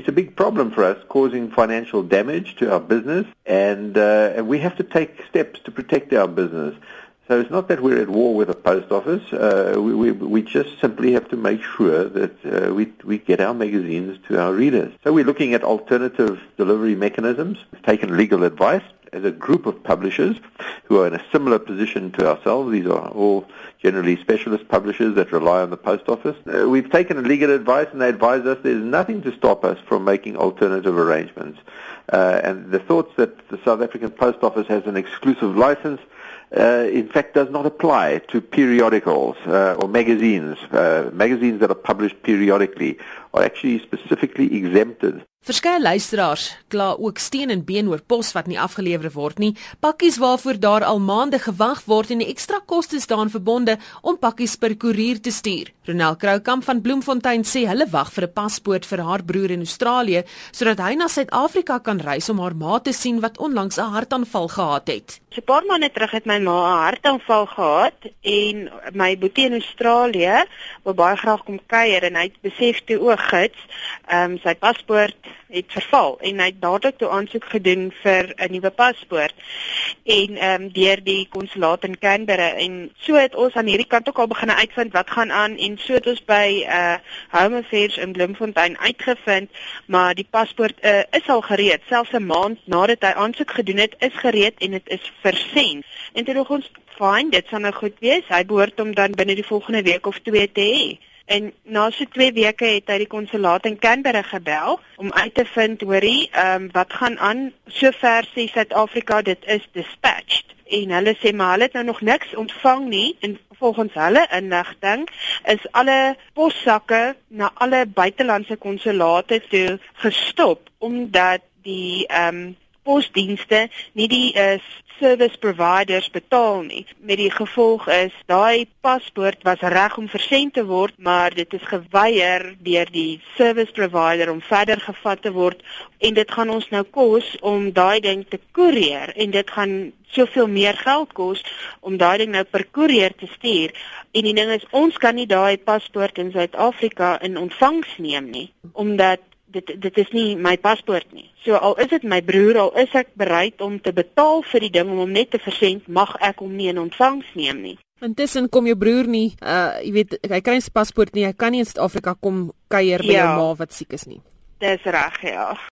It's a big problem for us, causing financial damage to our business, and, uh, and we have to take steps to protect our business. So it's not that we're at war with the post office. Uh, we, we, we just simply have to make sure that uh, we, we get our magazines to our readers. So we're looking at alternative delivery mechanisms. We've taken legal advice as a group of publishers who are in a similar position to ourselves. These are all generally specialist publishers that rely on the post office. Uh, we've taken legal advice and they advise us there's nothing to stop us from making alternative arrangements. Uh, and the thoughts that the South African Post Office has an exclusive license uh, in fact does not apply to periodicals uh, or magazines. Uh, magazines that are published periodically are actually specifically exempted Verskeie luisteraars kla ook steen en been oor pos wat nie afgelewer word nie, pakkies waarvoor daar al maande gewag word en die ekstra kostes daaraan verbonde om pakkies per koerier te stuur. Ronel Kroukamp van Bloemfontein sê hulle wag vir 'n paspoort vir haar broer in Australië sodat hy na Suid-Afrika kan reis om haar ma te sien wat onlangs 'n hartaanval gehad het. So 'n paar maande terug het my ma 'n hartaanval gehad en my boetie in Australië wou baie graag kom kuier en hy het besef toe o, gits, ehm um, sy paspoort het verval en hy het dadelik toe aansoek gedoen vir 'n nuwe paspoort. En ehm um, deur die konsulaat in Canberra en so het ons aan hierdie kant ook al begin uitvind wat gaan aan en so het ons by uh Home Affairs in Bloemfontein uitgevind maar die paspoort uh, is al gereed. Selfs 'n maand nadat hy aansoek gedoen het is gereed en dit is versend. En toe nog ons fyn dit sal nou goed wees hy behoort om dan binne die volgende week of twee te hê En na so 2 weke het hy die konsulaat in Canberra gebel om uit te vind hoorie, ehm um, wat gaan aan? Sover sê Suid-Afrika dit is dispatched. En hulle sê maar hulle het nou nog niks ontvang nie en volgens hulle inligting is alle possakke na alle buitelandse konsulate toe gestop omdat die ehm um, posdienste nie die uh, service providers betaal nie. Met die gevolg is daai paspoort was reg om versend te word, maar dit is geweier deur die service provider om verder gevat te word en dit gaan ons nou kos om daai ding te koerier en dit gaan soveel meer geld kos om daai ding nou per koerier te stuur. En die ding is ons kan nie daai paspoort in Suid-Afrika in ontvangs neem nie omdat dit dit is nie my paspoort nie. So al is dit my broer, al is ek bereid om te betaal vir die ding om hom net te versend, mag ek hom nie in ontvangs neem nie. Intussen kom jou broer nie, uh jy weet, hy kry sy paspoort nie, hy kan nie in Suid-Afrika kom kuier by ja. jou ma wat siek is nie. Dis reg, ja.